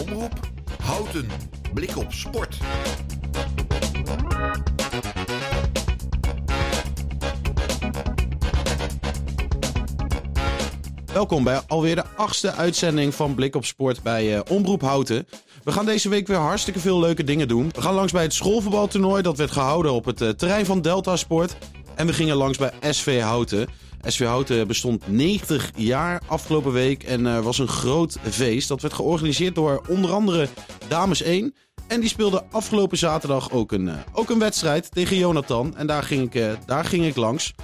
Omroep Houten. Blik op sport. Welkom bij alweer de achtste uitzending van Blik op Sport bij uh, Omroep Houten. We gaan deze week weer hartstikke veel leuke dingen doen. We gaan langs bij het schoolvoetbaltoernooi dat werd gehouden op het uh, terrein van Delta Sport. En we gingen langs bij SV Houten. SV Houten bestond 90 jaar afgelopen week en uh, was een groot feest. Dat werd georganiseerd door onder andere Dames 1. En die speelde afgelopen zaterdag ook een, uh, ook een wedstrijd tegen Jonathan. En daar ging ik, uh, daar ging ik langs.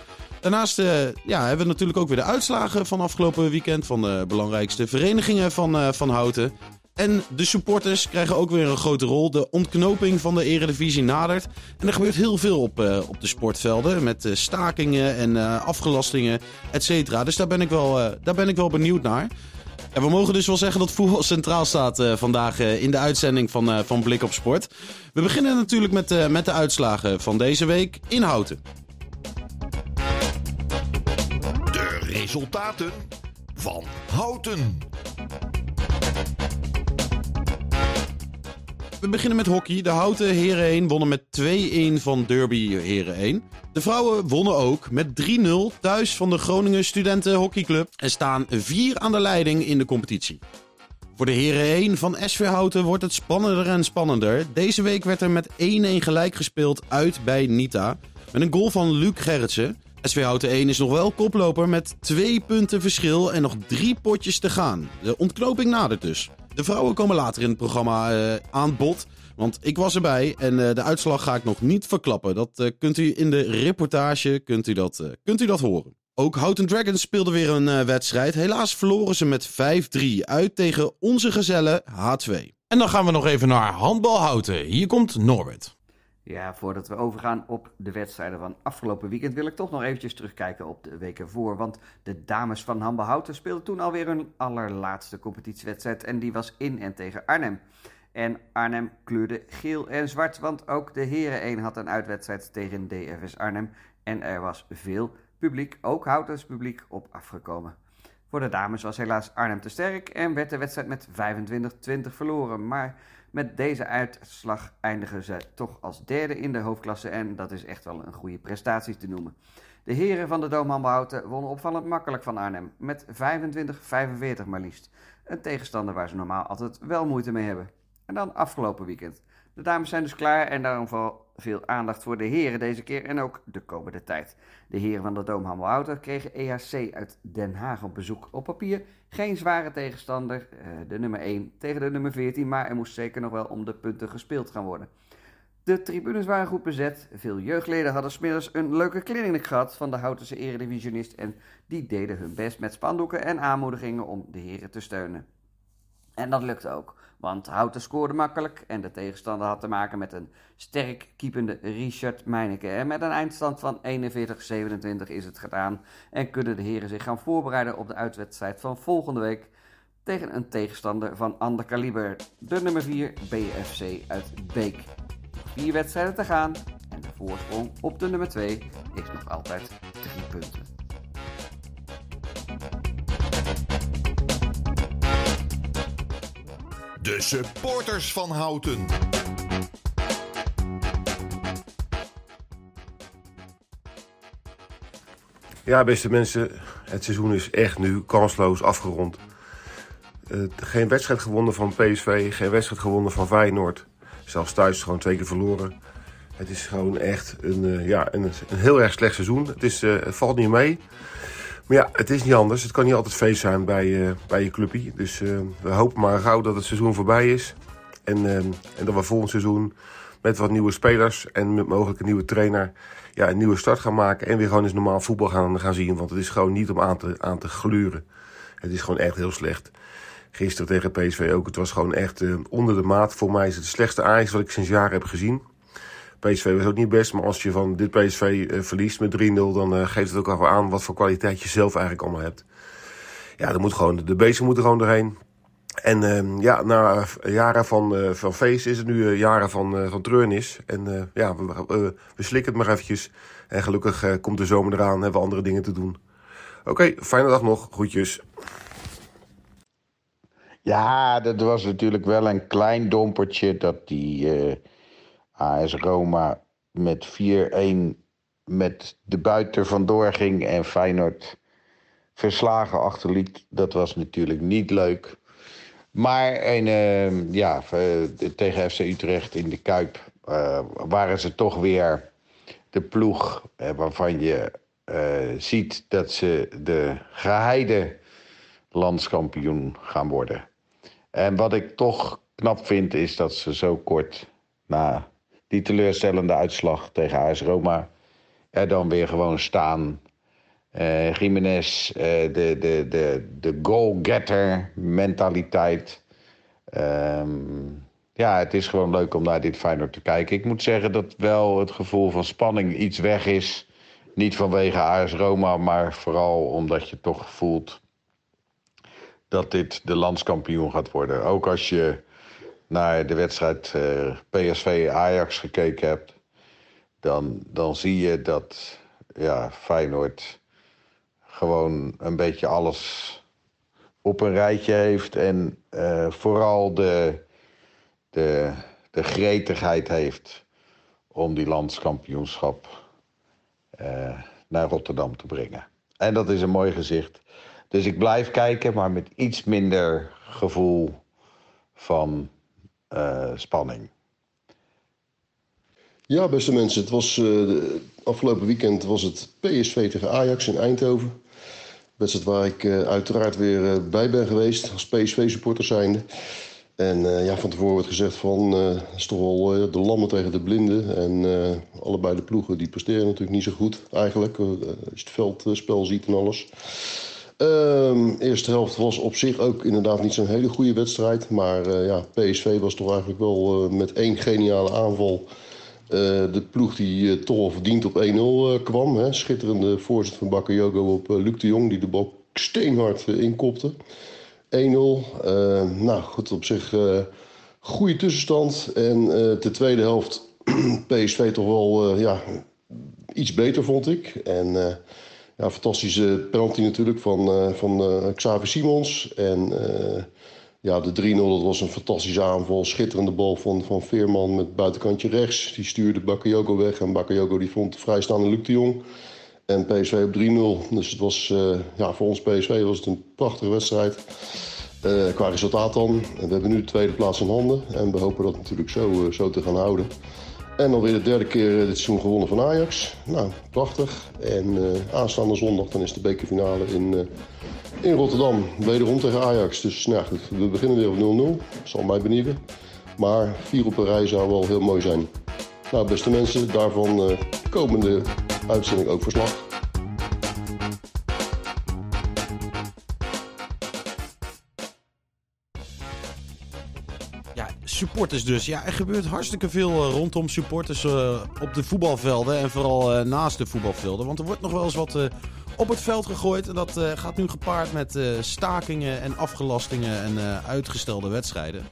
Daarnaast ja, hebben we natuurlijk ook weer de uitslagen van afgelopen weekend. Van de belangrijkste verenigingen van, van Houten. En de supporters krijgen ook weer een grote rol. De ontknoping van de Eredivisie nadert. En er gebeurt heel veel op, uh, op de sportvelden. Met uh, stakingen en uh, afgelastingen, et cetera. Dus daar ben, ik wel, daar ben ik wel benieuwd naar. En we mogen dus wel zeggen dat voetbal centraal staat vandaag in de uitzending van, van Blik op Sport. We beginnen natuurlijk met, met de uitslagen van deze week in Houten. De resultaten van Houten. We beginnen met hockey. De Houten Heren 1 wonnen met 2-1 van Derby Heren 1. De vrouwen wonnen ook met 3-0 thuis van de Groningen Studenten Hockeyclub en staan 4 aan de leiding in de competitie. Voor de Heren 1 van SV Houten wordt het spannender en spannender. Deze week werd er met 1-1 gelijk gespeeld uit bij Nita. Met een goal van Luc Gerritsen. SV Houten 1 is nog wel koploper met 2 punten verschil en nog 3 potjes te gaan. De ontknoping nadert dus. De vrouwen komen later in het programma uh, aan bod. Want ik was erbij en uh, de uitslag ga ik nog niet verklappen. Dat uh, kunt u in de reportage kunt u dat, kunt u dat horen. Ook Houten Dragons speelde weer een wedstrijd. Helaas verloren ze met 5-3 uit tegen onze gezellen H2. En dan gaan we nog even naar handbal Houten. Hier komt Norbert. Ja, voordat we overgaan op de wedstrijden van afgelopen weekend wil ik toch nog eventjes terugkijken op de weken voor. Want de dames van Hambehouten speelden toen alweer hun allerlaatste competitiewedstrijd en die was in en tegen Arnhem. En Arnhem kleurde geel en zwart, want ook de heren 1 had een uitwedstrijd tegen DFS Arnhem. En er was veel publiek, ook Houtens publiek, op afgekomen. Voor de dames was helaas Arnhem te sterk en werd de wedstrijd met 25-20 verloren. Maar met deze uitslag eindigen ze toch als derde in de hoofdklasse en dat is echt wel een goede prestatie te noemen. De heren van de Doomhandbehouten wonnen opvallend makkelijk van Arnhem met 25-45 maar liefst. Een tegenstander waar ze normaal altijd wel moeite mee hebben. En dan afgelopen weekend. De dames zijn dus klaar en daarom vooral veel aandacht voor de heren deze keer en ook de komende tijd. De heren van de Doomhammelhouten kregen EHC uit Den Haag op bezoek. Op papier geen zware tegenstander, eh, de nummer 1 tegen de nummer 14, maar er moest zeker nog wel om de punten gespeeld gaan worden. De tribunes waren goed bezet. Veel jeugdleden hadden smiddags een leuke kliniek gehad van de Houtense eredivisionist en die deden hun best met spandoeken en aanmoedigingen om de heren te steunen. En dat lukte ook. Want Houten scoorde makkelijk en de tegenstander had te maken met een sterk keepende Richard Meineke. En met een eindstand van 41-27 is het gedaan en kunnen de heren zich gaan voorbereiden op de uitwedstrijd van volgende week tegen een tegenstander van ander kaliber, de nummer 4 BFC uit Beek. Vier wedstrijden te gaan en de voorsprong op de nummer 2 is nog altijd 3 punten. De supporters van Houten. Ja, beste mensen, het seizoen is echt nu kansloos afgerond. Uh, geen wedstrijd gewonnen van PSV, geen wedstrijd gewonnen van Feyenoord. Zelfs thuis gewoon twee keer verloren. Het is gewoon echt een, uh, ja, een, een, heel erg slecht seizoen. Het, is, uh, het valt niet mee. Maar ja, het is niet anders. Het kan niet altijd feest zijn bij, uh, bij je clubje. Dus uh, we hopen maar gauw dat het seizoen voorbij is. En, uh, en dat we volgend seizoen met wat nieuwe spelers en met mogelijk een nieuwe trainer ja, een nieuwe start gaan maken. En weer gewoon eens normaal voetbal gaan, gaan zien. Want het is gewoon niet om aan te, aan te gluren. Het is gewoon echt heel slecht. Gisteren tegen PSV ook. Het was gewoon echt onder de maat. Voor mij is het de slechtste Ajax wat ik sinds jaren heb gezien. PSV was ook niet best, maar als je van dit PSV uh, verliest met 3-0, dan uh, geeft het ook al aan wat voor kwaliteit je zelf eigenlijk allemaal hebt. Ja, moet gewoon, de beesten moeten gewoon doorheen. En uh, ja, na jaren van, van feest is het nu jaren van, van treurnis. En ja, we, slikken het maar eventjes. En gelukkig komt de zomer eraan, hebben we andere dingen te doen. Oké, fijne dag nog. Groetjes. Ja, dat was natuurlijk wel een klein dompertje dat die AS Roma met 4-1 met de buiten vandoor ging en Feyenoord verslagen achterliet. Dat was natuurlijk niet leuk. Maar en, uh, ja, tegen FC Utrecht in de Kuip uh, waren ze toch weer de ploeg waarvan je ziet dat ze de geheide landskampioen gaan worden. En wat ik toch knap vind is dat ze zo kort na die teleurstellende uitslag tegen AS Roma er dan weer gewoon staan. Uh, Jiménez, uh, de, de, de, de goal-getter mentaliteit. Um, ja, het is gewoon leuk om naar dit Feyenoord te kijken. Ik moet zeggen dat wel het gevoel van spanning iets weg is. Niet vanwege AS Roma, maar vooral omdat je toch voelt dat dit de landskampioen gaat worden. Ook als je naar de wedstrijd eh, PSV-Ajax gekeken hebt... Dan, dan zie je dat ja, Feyenoord gewoon een beetje alles op een rijtje heeft... en uh, vooral de, de, de gretigheid heeft om die landskampioenschap uh, naar Rotterdam te brengen. En dat is een mooi gezicht. Dus ik blijf kijken, maar met iets minder gevoel van uh, spanning. Ja, beste mensen, het was uh, afgelopen weekend was het PSV tegen Ajax in Eindhoven. Wedstrijd waar ik uh, uiteraard weer bij ben geweest als PSV-supporter zijnde. En ja, van tevoren wordt gezegd van, het is toch wel de lammen tegen de blinden. En allebei de ploegen die presteren natuurlijk niet zo goed eigenlijk. als je het veldspel ziet en alles. Um, eerste helft was op zich ook inderdaad niet zo'n hele goede wedstrijd. Maar uh, ja, PSV was toch eigenlijk wel uh, met één geniale aanval... Uh, de ploeg die toch al verdiend op 1-0 kwam. Hè. Schitterende voorzet van Bakayoko op Luc de Jong... die de bal steenhard inkopte. 1-0. nou goed, op zich goede tussenstand. En de tweede helft PSV toch wel ja, iets beter, vond ik. En... Ja, fantastische penalty natuurlijk van, uh, van uh, Xavier Simons. En uh, ja, de 3-0, dat was een fantastische aanval. Schitterende bal van, van Veerman met buitenkantje rechts. Die stuurde Bakayoko weg. En Bakayoko die vond vrijstaande Luc de Jong. En PSV op 3-0. Dus het was, ja, voor ons PSV was het een prachtige wedstrijd. qua resultaat dan. we hebben nu de tweede plaats in handen. En we hopen dat natuurlijk zo, zo te gaan houden. En alweer de derde keer dit seizoen gewonnen van Ajax. Nou, prachtig. En uh, aanstaande zondag dan is de bekerfinale in, uh, in Rotterdam. Wederom tegen Ajax. Dus nou we beginnen weer op 0-0. Zal mij benieuwen. Maar vier op een rij zou wel heel mooi zijn. Nou, beste mensen, daarvan komende uitzending ook verslag. Supporters dus. Ja, er gebeurt hartstikke veel eh, rondom supporters uh, op de voetbalvelden. En vooral uh, naast de voetbalvelden. Want er wordt nog wel eens wat op het veld gegooid. En dat gaat nu gepaard met stakingen en afgelastingen en uitgestelde wedstrijden.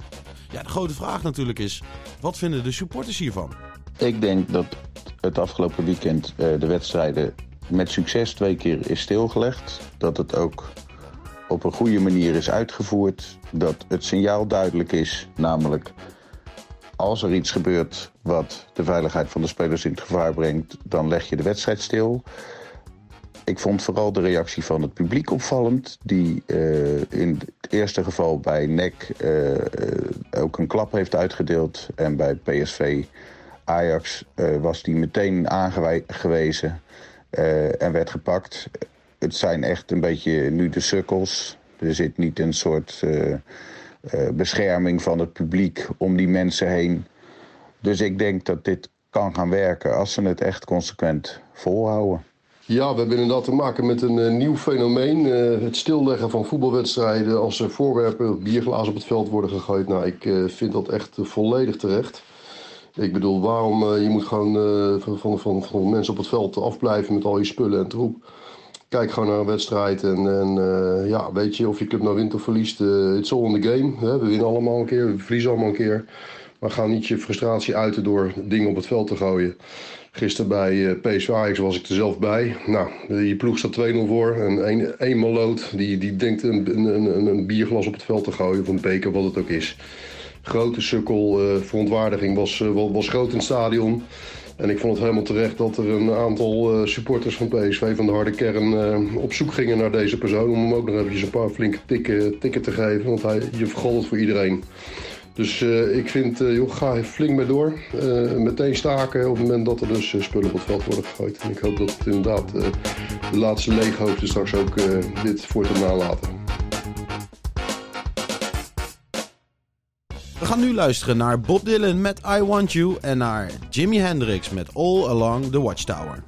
Ja, de grote vraag natuurlijk is, wat vinden de supporters hiervan? Ik denk dat het afgelopen weekend de wedstrijden met succes twee keer is stilgelegd. Dat het ook op een goede manier is uitgevoerd. Dat het signaal duidelijk is, namelijk als er iets gebeurt wat de veiligheid van de spelers in het gevaar brengt, dan leg je de wedstrijd stil. Ik vond vooral de reactie van het publiek opvallend, die uh, in het eerste geval bij NEC uh, ook een klap heeft uitgedeeld. En bij PSV Ajax uh, was die meteen aangewezen en werd gepakt het zijn echt een beetje nu de sukkels. Er zit niet een soort bescherming van het publiek om die mensen heen. Dus ik denk dat dit kan gaan werken als ze het echt consequent volhouden. Ja, we hebben inderdaad te maken met een uh, nieuw fenomeen. het stilleggen van voetbalwedstrijden als er voorwerpen, bierglazen op het veld worden gegooid. Nou, ik vind dat echt volledig terecht. Ik bedoel, waarom? je moet gewoon van, van, van, van mensen op het veld afblijven met al je spullen en troep kijk gewoon naar een wedstrijd. En, en uh, ja, weet je, of je club nou wint of verliest, uh, it's all in the game. We winnen allemaal een keer, we verliezen allemaal een keer. Maar ga niet je frustratie uiten door dingen op het veld te gooien. Gisteren bij eh, PSV Ajax was ik er zelf bij. Nou, je ploeg staat 2-0 voor. En een, een maloot die, die denkt een, een, een, bierglas op het veld te gooien. Of een beker, wat het ook is. Grote sukkel, uh, verontwaardiging was, uh, was groot in het stadion. En ik vond het helemaal terecht dat er een aantal uh, supporters van PSV van de harde kern uh, op zoek gingen naar deze persoon. Om hem ook nog eventjes een paar flinke tikken, tikken te geven. Want hij, je vergold het voor iedereen. Dus uh, ik vind, joh, ga flink mee door. meteen staken op het moment dat er dus spullen op het veld worden gegooid. En ik hoop dat het inderdaad de laatste leeghoofden straks ook dit voor te nalaten. We gaan nu luisteren naar Bob Dylan met I Want You en naar Jimi Hendrix met All Along the Watchtower.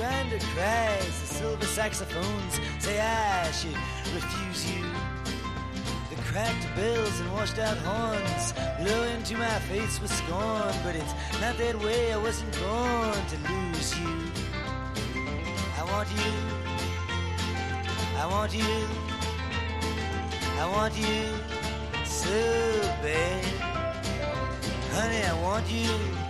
Organ grinder cries, the silver saxophones say ah, I should refuse you. The cracked bells and washed out horns blow into my face with scorn, but it's not that way, I wasn't born to lose you. I want you, I want you, I want you so bad. Honey, I want you.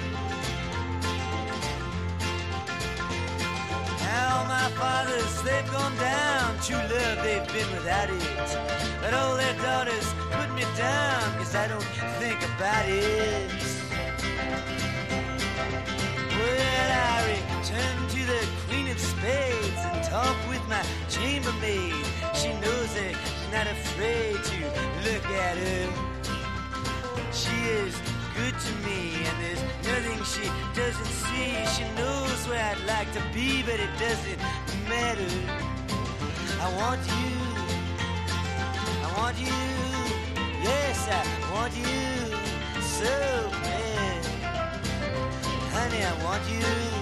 Now my fathers, they've gone down. True love, they've been without it. But all their daughters put me down, cause I don't think about it. Well, I return to the Queen of Spades and talk with my chambermaid. She knows that she's not afraid to look at her. She is good to me, and there's nothing she doesn't see. She knows where I'd like to be, but it doesn't matter. I want you, I want you, yes, I want you so bad. Honey, I want you.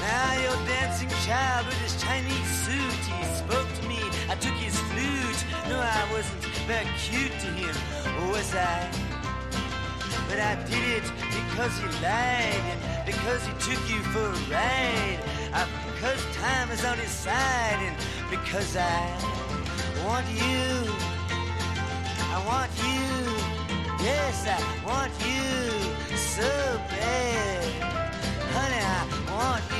Now your dancing child with his Chinese suit, he spoke to me. I took his flute. No, I wasn't cute to him, oh, was I? But I did it because he lied and because he took you for a ride. I, because time is on his side and because I want you. I want you. Yes, I want you so bad. Honey, I want you.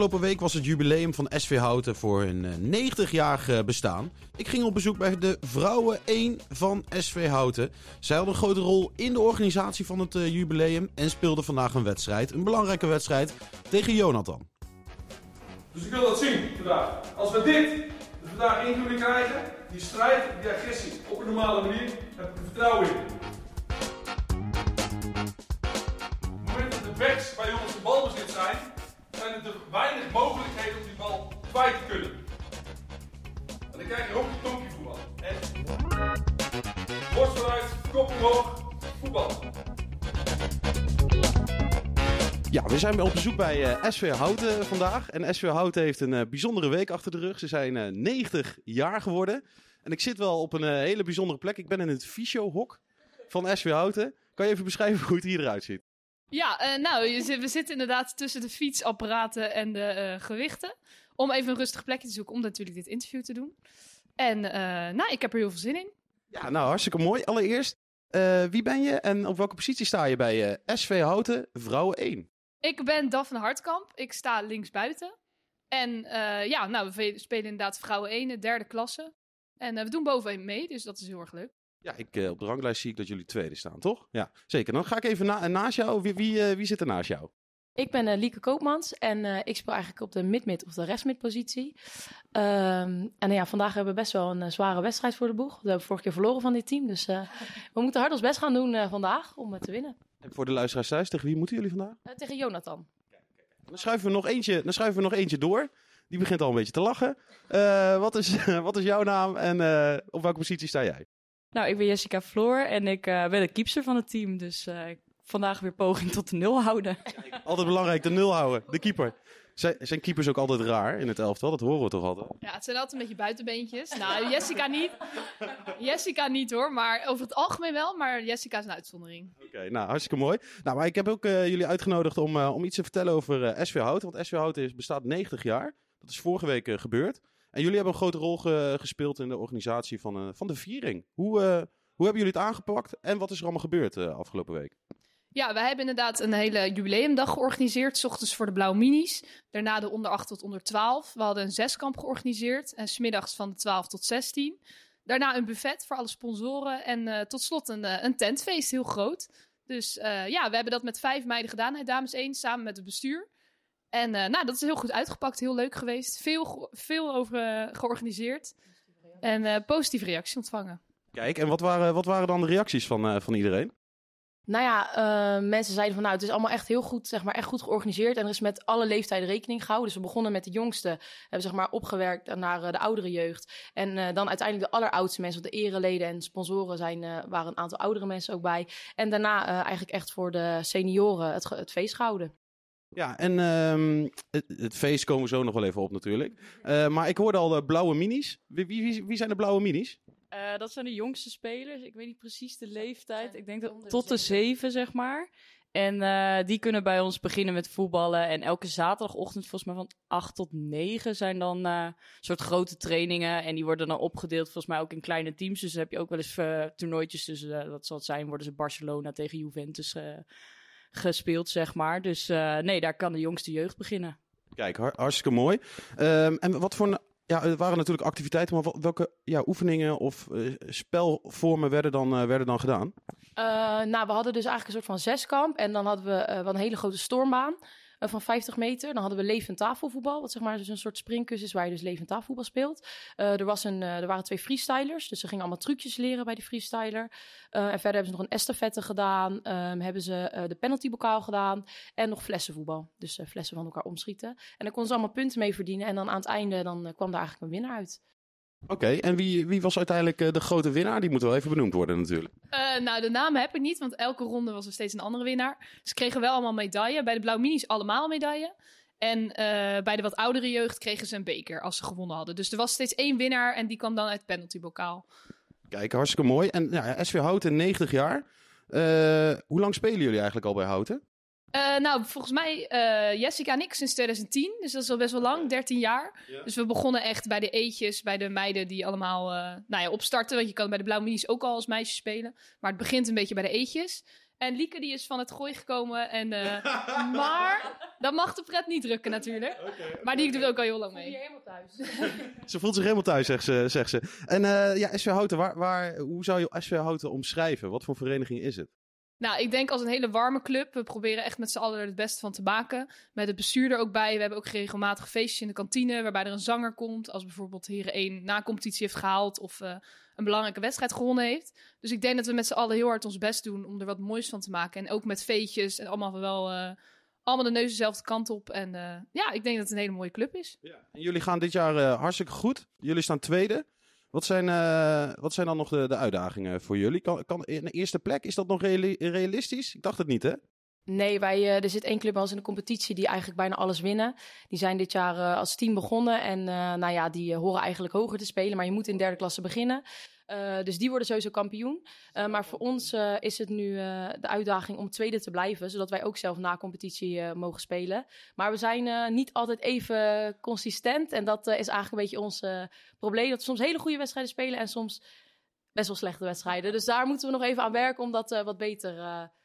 Afgelopen week was het jubileum van SV Houten voor hun eh, 90-jarig eh, bestaan. Ik ging op bezoek bij de vrouwen 1 van SV Houten. Zij hadden een grote rol in de organisatie van het eh, jubileum en speelden vandaag een wedstrijd. Een belangrijke wedstrijd tegen Jonathan. Dus ik wil dat zien vandaag. Als we dit vandaag in kunnen krijgen, die strijd, die agressie, op een normale manier, heb ik er vertrouwen in. Op het moment dat de backs bij ons de balbezit zijn, te weinig mogelijkheden om die bal kwijt te kunnen. En dan krijg je ook een tonkje voetbal. En borst vooruit, kop omhoog, voetbal. Ja, we zijn op bezoek bij eh, SV Houten vandaag. En SV Houten heeft een eh, bijzondere week achter de rug. Ze zijn eh, 90 jaar geworden. En ik zit wel op een eh, hele bijzondere plek. Ik ben in het Fysio-hok van SV Houten. Kan je even beschrijven hoe het hier eruit ziet? Ja, eh, nou, we zitten inderdaad tussen de fietsapparaten en de eh, gewichten. Om even een rustig plekje te zoeken om natuurlijk dit interview te doen. En eh, nou, ik heb er heel veel zin in. Ja, nou hartstikke mooi. Allereerst, wie ben je en op welke positie sta je bij SV Houten Vrouwen 1? Ik ben Daphne Hartkamp. Ik sta linksbuiten. En ja, nou, we spelen inderdaad vrouwen 1, de derde klasse. En we doen bovenin mee, dus dat is heel erg leuk. Ja, ik, eh, op de ranglijst zie ik dat jullie tweede staan, toch? Ja, zeker. Dan ga ik even na- naast jou. Wie, wie, eh, wie zit er naast jou? Ik ben eh, Lieke Koopmans en eh, ik speel eigenlijk op de mid-mid of de rest-mid positie. Ehm, en ja, vandaag hebben we best wel een eh, zware wedstrijd voor de boeg. We hebben vorige keer verloren van dit team, dus eh, we moeten hard ons best gaan doen eh, vandaag om eh, te winnen. En voor de luisteraars thuis, tegen wie moeten jullie vandaag? Eh, tegen Jonathan. Dan schuiven, we nog eentje, dan schuiven we nog eentje door. Die begint al een beetje te lachen. Eh, wat, is, wat is jouw naam en eh, op welke positie sta jij? Nou, ik ben Jessica Floor en ik eh, ben de keepster van het team. Dus eh, vandaag weer poging tot de nul houden. Altijd belangrijk, de nul houden. De keeper. Zijn, zijn keepers ook altijd raar in het elftal? Dat horen we toch altijd? Ja, het zijn altijd een beetje buitenbeentjes. Nou, Jessica niet. Jessica niet hoor, maar over het algemeen wel. Maar Jessica is een uitzondering. Oké, nou hartstikke mooi. Nou, maar ik heb ook eh, jullie uitgenodigd om, eh, om iets te vertellen over eh, SV Houten. Want SV Houten is, bestaat 90 jaar. Dat is vorige week gebeurd. En jullie hebben een grote rol ge- gespeeld in de organisatie van, eh, van de viering. Hoe, eh, hoe hebben jullie het aangepakt en wat is er allemaal gebeurd eh, afgelopen week? Ja, wij hebben inderdaad een hele jubileumdag georganiseerd. 's ochtends voor de Blauwe Minis. Daarna de onder 8 tot onder 12. We hadden een zeskamp georganiseerd. En smiddags van de 12 tot 16. Daarna een buffet voor alle sponsoren. En tot slot een, een tentfeest, heel groot. Dus ja, we hebben dat met vijf meiden gedaan. Dames 1, samen met het bestuur. En eh, nou, dat is heel goed uitgepakt. Heel leuk geweest. Veel, veel over eh, georganiseerd. En eh, positieve reacties ontvangen. Kijk, en wat waren, wat waren dan de reacties van, eh, van iedereen? Nou ja, eh, mensen zeiden van nou, het is allemaal echt heel goed, zeg maar, echt goed georganiseerd. En er is met alle leeftijden rekening gehouden. Dus we begonnen met de jongste, hebben zeg maar opgewerkt naar de oudere jeugd. En eh, dan uiteindelijk de alleroudste mensen, want de ereleden en sponsoren zijn, eh, waren een aantal oudere mensen ook bij. En daarna eh, eigenlijk echt voor de senioren het, het feest gehouden. Ja, en ehm, het, het feest komen we zo nog wel even op natuurlijk. Eh, maar ik hoorde al de blauwe minis. Wie, wie, wie- wie zijn de blauwe minis? Eh, dat zijn de jongste spelers. Ik weet niet precies de leeftijd. Ik denk dat tot de zeven, zeg maar. En eh, die kunnen bij ons beginnen met voetballen. En elke zaterdagochtend, volgens mij van 8 tot 9, zijn dan eh soort grote trainingen. En die worden dan opgedeeld, volgens mij ook in kleine teams. Dus dan heb je ook wel eens toernooitjes. Dus dat zal het zijn, worden ze Barcelona tegen Juventus eh, gespeeld, zeg maar. Dus eh, nee, daar kan de jongste jeugd beginnen. Kijk, har- hartstikke mooi. Ehm, en wat voor... een- Ja, er waren natuurlijk activiteiten, maar welke ja, oefeningen of eh, spelvormen werden dan, eh, werden dan gedaan? Eh, nou, we hadden dus eigenlijk een soort van zeskamp. En dan hadden we eh, wel een hele grote stormbaan van 50 meter. Dan hadden we levend tafelvoetbal. Wat zeg maar dus een soort springkussen is waar je dus levend tafelvoetbal speelt. Eh, er, was een, eh, er waren twee freestylers. Dus ze gingen allemaal trucjes leren bij die freestyler. Eh, en verder hebben ze nog een estafette gedaan. Ehm, hebben ze eh, de penaltybokaal gedaan. En nog flessenvoetbal. Dus eh, flessen van elkaar omschieten. En daar konden ze allemaal punten mee verdienen. En dan aan het einde dan, eh, kwam daar eigenlijk een winnaar uit. Oké, en wie, wie was uiteindelijk eh, de grote winnaar? Die moet wel even benoemd worden natuurlijk. Eh, nou, de namen heb ik niet, want elke ronde was er steeds een andere winnaar. Ze kregen wel allemaal medaille. Bij de Blauw Minis allemaal medaille. En eh, bij de wat oudere jeugd kregen ze een beker als ze gewonnen hadden. Dus er was steeds één winnaar en die kwam dan uit het penaltybokaal. Kijk, hartstikke mooi. En ja, SV Houten, 90 jaar. Hoe lang spelen jullie eigenlijk al bij Houten? Eh, nou, volgens mij eh, Jessica en ik sinds 2010. Dus dat is al best wel lang, 13 jaar. Dus we begonnen echt bij de eetjes, bij de meiden die allemaal eh, nou ja, opstarten. Want je kan bij de Blauwe Minis ook al als meisje spelen. Maar het begint een beetje bij de eetjes. En Lieke die is van het gooi gekomen. En, eh, maar dat mag de pret niet drukken natuurlijk. maar die doet ook al heel lang mee. helemaal thuis. Ze voelt zich helemaal thuis, zegt ze. Zegt ze. En eh, ja, SV Houten, waar, waar, hoe zou je SV Houten omschrijven? Wat voor vereniging is het? Nou, ik denk als een hele warme club. We proberen echt met z'n allen er het beste van te maken. Met het bestuur er ook bij. We hebben ook regelmatig feestjes in de kantine. Waarbij er een zanger komt. Als bijvoorbeeld Heren 1 na competitie heeft gehaald. Of eh, een belangrijke wedstrijd gewonnen heeft. Dus ik denk dat we met z'n allen heel hard ons best doen. Om er wat moois van te maken. En ook met feetjes. En allemaal wel. eh, allemaal de neus dezelfde kant op. En eh, ja, ik denk dat het een hele mooie club is. En jullie gaan dit jaar hartstikke goed. Jullie staan tweede. Wat zijn, eh, wat zijn dan nog de, de uitdagingen voor jullie? Kan, kan een eerste plek, is dat nog reali- realistisch? Ik dacht het niet, hè? Nee, wij, eh, er zit één club bij ons in de competitie die eigenlijk bijna alles winnen. Die zijn dit jaar eh, als team begonnen. En nou ja, die horen eigenlijk hoger te spelen. Maar je moet in derde klasse beginnen. Eh, dus die worden sowieso kampioen. Eh, maar voor ons eh, is het nu de uitdaging om tweede te blijven. Zodat wij ook zelf na competitie mogen spelen. Maar we zijn niet altijd even consistent. En dat is eigenlijk een beetje ons probleem. Dat we soms hele goede wedstrijden spelen en soms best wel slechte wedstrijden. Dus daar moeten we nog even aan werken om dat wat beter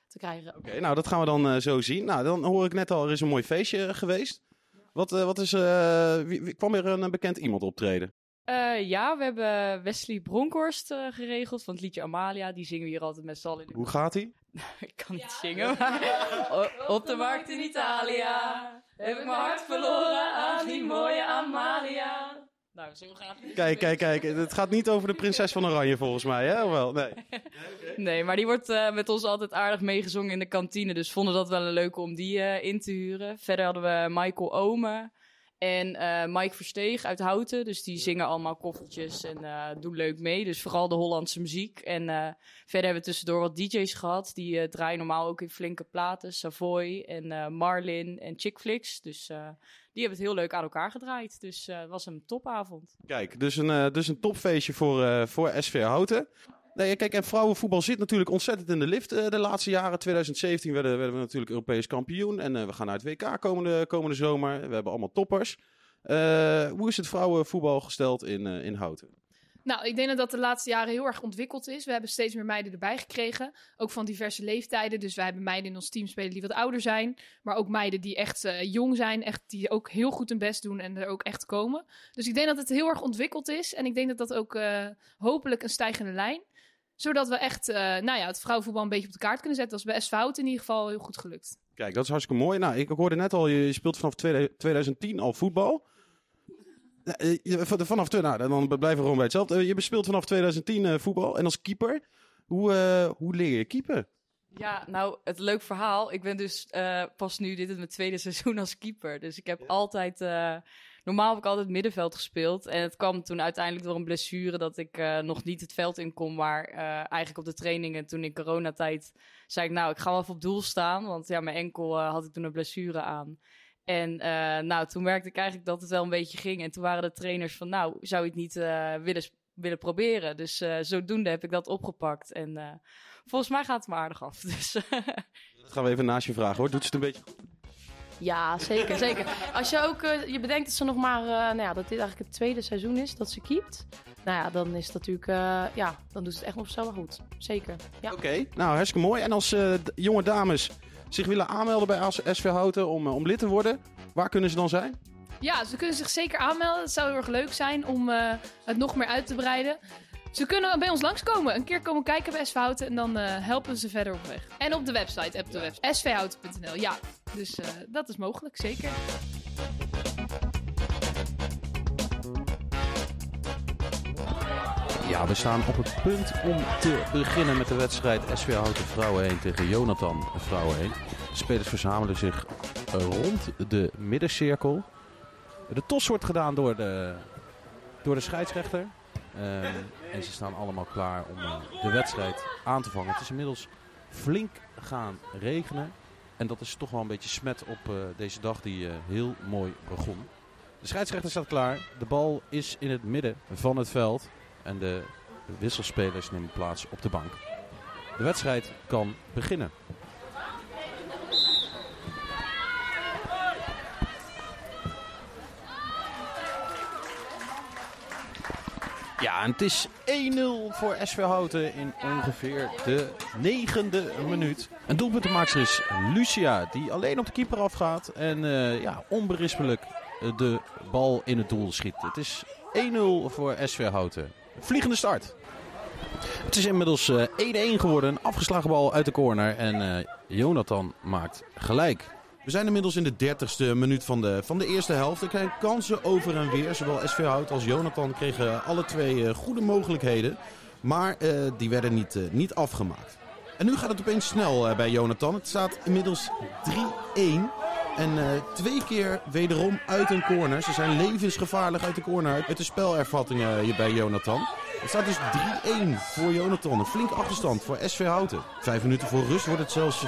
te krijgen. Oké, nou dat gaan we dan zo zien. Nou, dan hoor ik net al, er is een mooi feestje geweest. Wat, wat is, wie, kwam er een bekend iemand optreden? Eh, ja, we hebben Wesley Bronkhorst eh, geregeld van het liedje Amalia. Die zingen we hier altijd met z'n allen in de Hoe gaat hij? Ik kan niet zingen, maar... Op de markt in Italia heb ik mijn hart verloren aan die mooie Amalia. Nou, zo graag. Kijk, kijk, kijk. Het gaat niet over de prinses van Oranje volgens mij, hè? Of wel? Nee. Nee, maar die wordt eh, met ons altijd aardig meegezongen in de kantine. Dus vonden dat wel een leuke om die eh, in te huren. Verder hadden we Michael Omen en eh, Mike Versteeg uit Houten. Dus die zingen allemaal koffertjes en eh, doen leuk mee. Dus vooral de Hollandse muziek. En eh, verder hebben we tussendoor wat DJ's gehad. Die draaien normaal ook in flinke platen. Savoy en Marlin en Chick Flicks. Dus die hebben het heel leuk aan elkaar gedraaid. Dus het was een topavond. Kijk, dus een, dus een topfeestje voor, voor SV Houten. Nee, kijk, en vrouwenvoetbal zit natuurlijk ontzettend in de lift eh, de laatste jaren. 2017 werden, werden we natuurlijk Europees kampioen. En eh, we gaan naar het WK komende, komende zomer. We hebben allemaal toppers. Eh, hoe is het vrouwenvoetbal gesteld in, in Houten? Nou, ik denk dat dat de laatste jaren heel erg ontwikkeld is. We hebben steeds meer meiden erbij gekregen. Ook van diverse leeftijden. Dus wij hebben meiden in ons team spelen die wat ouder zijn. Maar ook meiden die echt jong zijn. Echt, die ook heel goed hun best doen en er ook echt komen. Dus ik denk dat het heel erg ontwikkeld is. En ik denk dat dat ook hopelijk een stijgende lijn. Zodat we echt eh, nou ja, het vrouwenvoetbal een beetje op de kaart kunnen zetten. Dat is bij SV Hout in ieder geval heel goed gelukt. Kijk, dat is hartstikke mooi. Nou, ik hoorde net al, je speelt vanaf 2010 al voetbal. Ja, eh, Vanaf, nou, dan blijven we gewoon bij hetzelfde. Eh, Je speelt vanaf 2010 eh, voetbal. En als keeper, hoe, eh, hoe leer je keeper? Ja, nou, het leuk verhaal. Ik ben dus eh, pas nu, dit is mijn tweede seizoen als keeper. Dus ik heb altijd, eh, normaal heb ik altijd middenveld gespeeld. En het kwam toen uiteindelijk door een blessure dat ik eh, nog niet het veld in kon. Maar eh, eigenlijk op de trainingen toen in coronatijd zei ik, nou, ik ga wel even op doel staan. Want ja, mijn enkel eh, had ik toen een blessure aan. En nou, toen merkte ik eigenlijk dat het wel een beetje ging. En toen waren de trainers van, nou, zou je het niet willen, willen proberen? Dus zodoende heb ik dat opgepakt. En volgens mij gaat het me aardig af. Dus Dat gaan we even naast je vragen hoor. Doet ze het een beetje? Ja, zeker, zeker. Als je ook eh, je bedenkt dat ze nog maar, eh, nou ja, dat dit eigenlijk het tweede seizoen is dat ze keept. Nou ja, dan is het natuurlijk, eh, ja, dan doet ze het echt nog zo goed. Zeker. Ja. Oké, nou hartstikke mooi. En als eh, jonge dames zich willen aanmelden bij SV Houten om, om lid te worden, waar kunnen ze dan zijn? Ja, ze kunnen zich zeker aanmelden. Het zou heel erg leuk zijn om eh, het nog meer uit te breiden. Ze kunnen bij ons langskomen. Een keer komen kijken bij SV Houten en dan eh, helpen we ze verder op weg. En op de website, op de website. svhouten.nl, ja. Dus eh, dat is mogelijk, zeker. Ja, we staan op het punt om te beginnen met de wedstrijd SV Houten Vrouwen 1 tegen Jonathan Vrouwen 1. De spelers verzamelen zich rond de middencirkel. De tos wordt gedaan door de, door de scheidsrechter. Ehm, en ze staan allemaal klaar om eh, de wedstrijd aan te vangen. Het is inmiddels flink gaan regenen. En dat is toch wel een beetje smet op eh, deze dag die eh, heel mooi begon. De scheidsrechter staat klaar. De bal is in het midden van het veld. En de wisselspelers nemen plaats op de bank. De wedstrijd kan beginnen. Ja, en het is 1-0 voor SV Houten in ongeveer de negende minuut. En doelpuntenmaakster is Lucia, die alleen op de keeper afgaat en eh, ja, onberispelijk eh, de bal in het doel schiet. Het is 1-0 voor SV Houten. Vliegende start. Het is inmiddels eh, 1-1 geworden. Een afgeslagen bal uit de corner. En eh, Jonathan maakt gelijk. We zijn inmiddels in de 30ste minuut van de, van de eerste helft. Er zijn kansen over en weer. Zowel SV Hout als Jonathan kregen alle twee eh, goede mogelijkheden. Maar eh, die werden niet, eh, niet afgemaakt. En nu gaat het opeens snel bij Jonathan. Het staat inmiddels 3-1. En eh, twee keer wederom uit een corner. Ze zijn levensgevaarlijk uit de corner. Uit de spelervattingen hier bij Jonathan. Het staat dus 3-1 voor Jonathan. Een flinke achterstand voor SV Houten. Vijf minuten voor rust wordt het zelfs 4-1.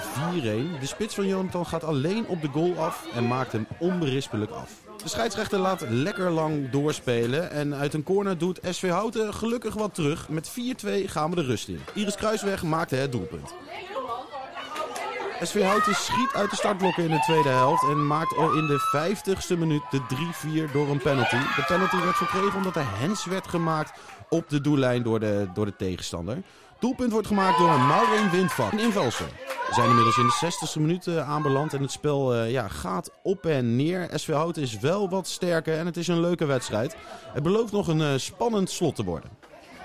De spits van Jonathan gaat alleen op de goal af en maakt hem onberispelijk af. De scheidsrechter laat lekker lang doorspelen. En uit een corner doet SV Houten gelukkig wat terug. Met 4-2 gaan we de rust in. Iris Kruisweg maakte het doelpunt. SV Houten schiet uit de startblokken in de tweede helft en maakt in de 50ste minuut de 3-4 door een penalty. De penalty werd verkregen omdat er hens werd gemaakt op de doellijn door de, door de tegenstander. Doelpunt wordt gemaakt door Maureen Windvak in Velsen. We zijn inmiddels in de 60ste minuut eh, aanbeland en het spel eh, ja, gaat op en neer. SV Houten is wel wat sterker en het is een leuke wedstrijd. Het belooft nog een eh, spannend slot te worden.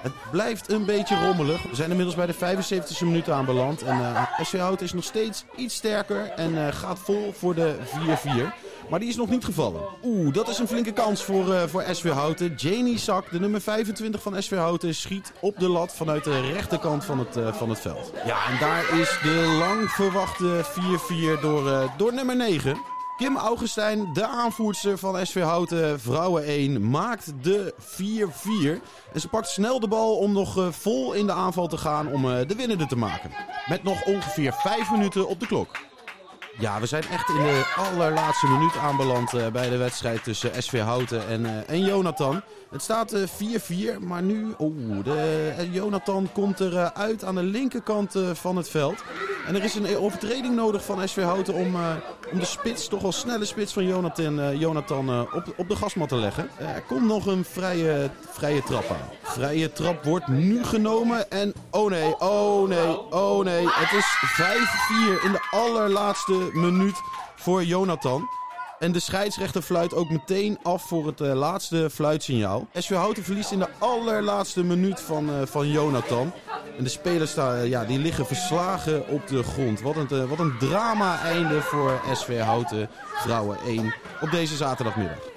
Het blijft een beetje rommelig. We zijn inmiddels bij de 75e minuut aanbeland. En eh SV Houten is nog steeds iets sterker en eh, gaat vol voor de 4-4. Maar die is nog niet gevallen. Oeh, dat is een flinke kans voor, eh, voor SV Houten. Janie Sak, de nummer 25 van SV Houten, schiet op de lat vanuit de rechterkant van het, van het veld. Ja, en daar is de lang verwachte 4-4 door, door nummer 9. Kim Augustijn, de aanvoerster van SV Houten, vrouwen 1, maakt de 4-4. En ze pakt snel de bal om nog eh, vol in de aanval te gaan om eh, de winnende te maken. Met nog ongeveer 5 minuten op de klok. Ja, we zijn echt in de allerlaatste minuut aanbeland eh, bij de wedstrijd tussen SV Houten en, eh, en Jonathan. Het staat eh, 4-4, maar nu... Oeh, de, eh, Jonathan komt eruit uit aan de linkerkant eh, van het veld. En er is een overtreding nodig van SV Houten om, eh, om de spits, toch wel snelle spits van Jonathan, eh, Jonathan eh, op, op de gasmat te leggen. Eh, er komt nog een vrije, vrije trap aan. Vrije trap wordt nu genomen en oh nee, oh nee, oh nee. Het is 5-4 in de allerlaatste minuut voor Jonathan. En de scheidsrechter fluit ook meteen af voor het eh, laatste fluitsignaal. SV Houten verliest in de allerlaatste minuut van, eh, van Jonathan. En de spelers staan, ja, die liggen verslagen op de grond. Wat een, eh, wat een drama-einde voor SV Houten Vrouwen 1 op deze zaterdagmiddag.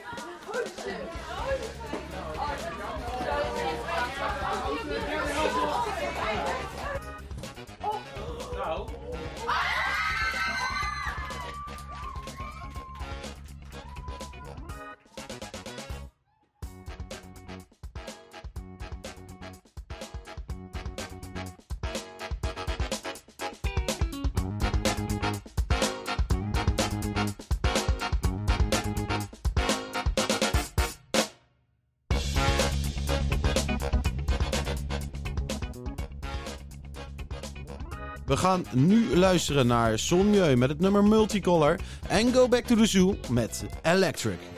Gaan nu luisteren naar Son Mieu met het nummer Multicolor. En Go Back to the Zoo met Electric.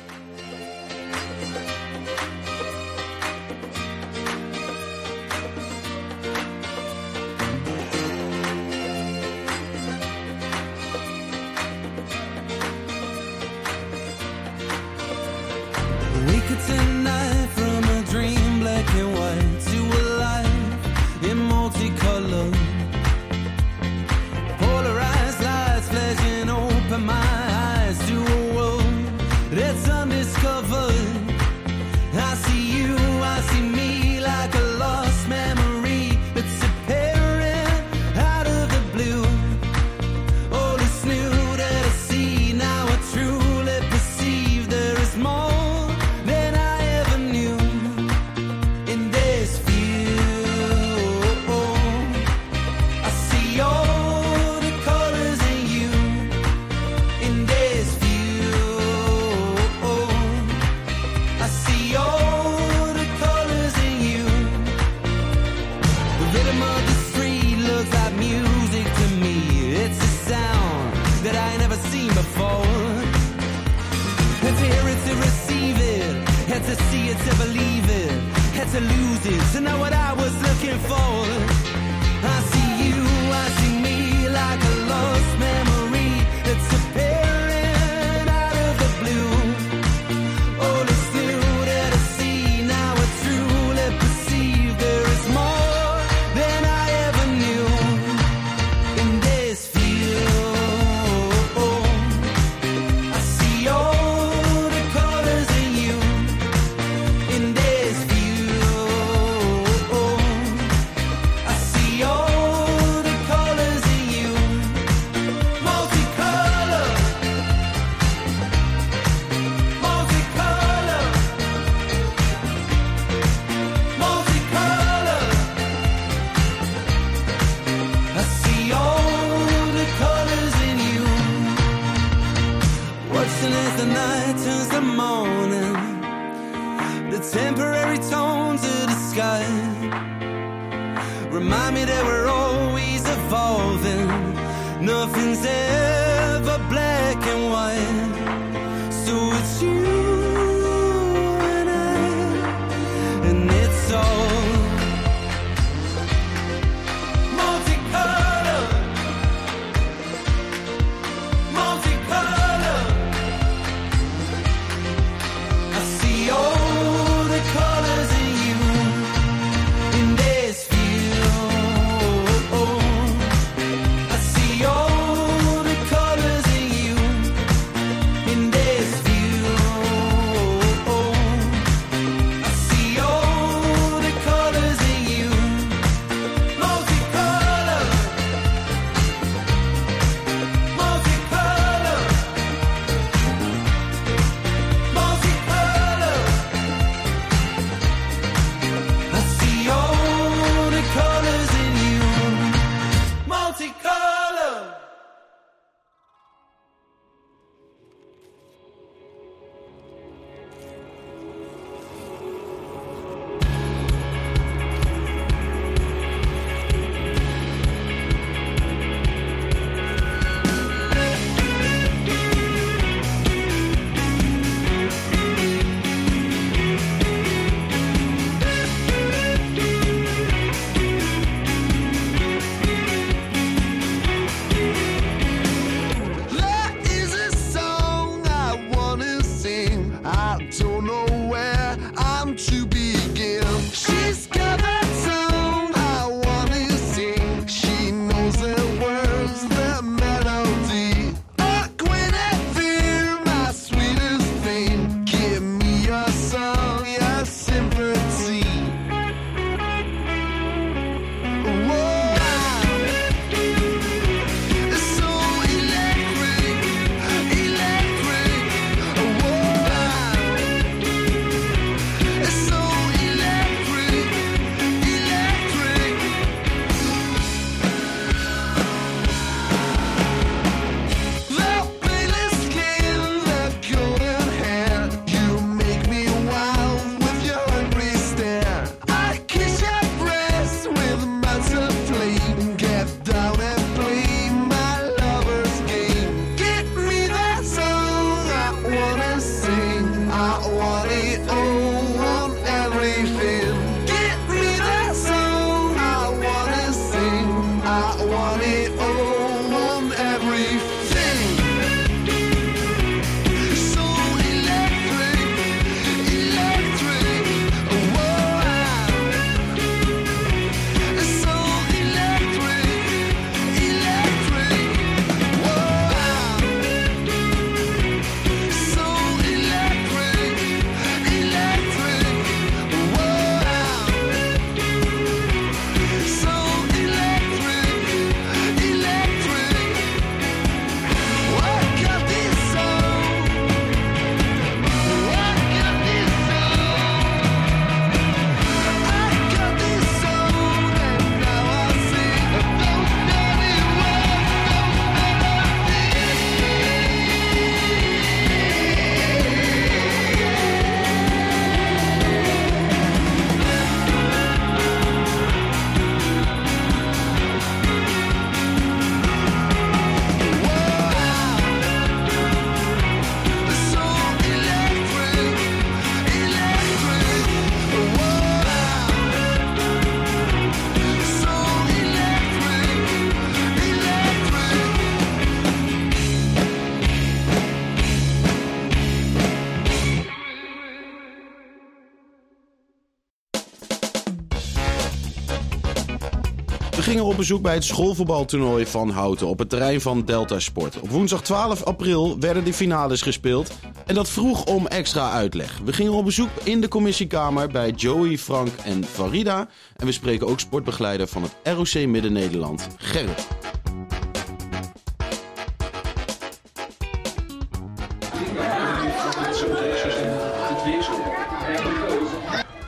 Bezoek bij het schoolvoetbaltoernooi van Houten op het terrein van Delta Sport. Op woensdag 12 april werden de finales gespeeld en dat vroeg om extra uitleg. We gingen op bezoek in de commissiekamer bij Joey, Frank en Farida. En we spreken ook sportbegeleider van het ROC Midden-Nederland, Gerrit.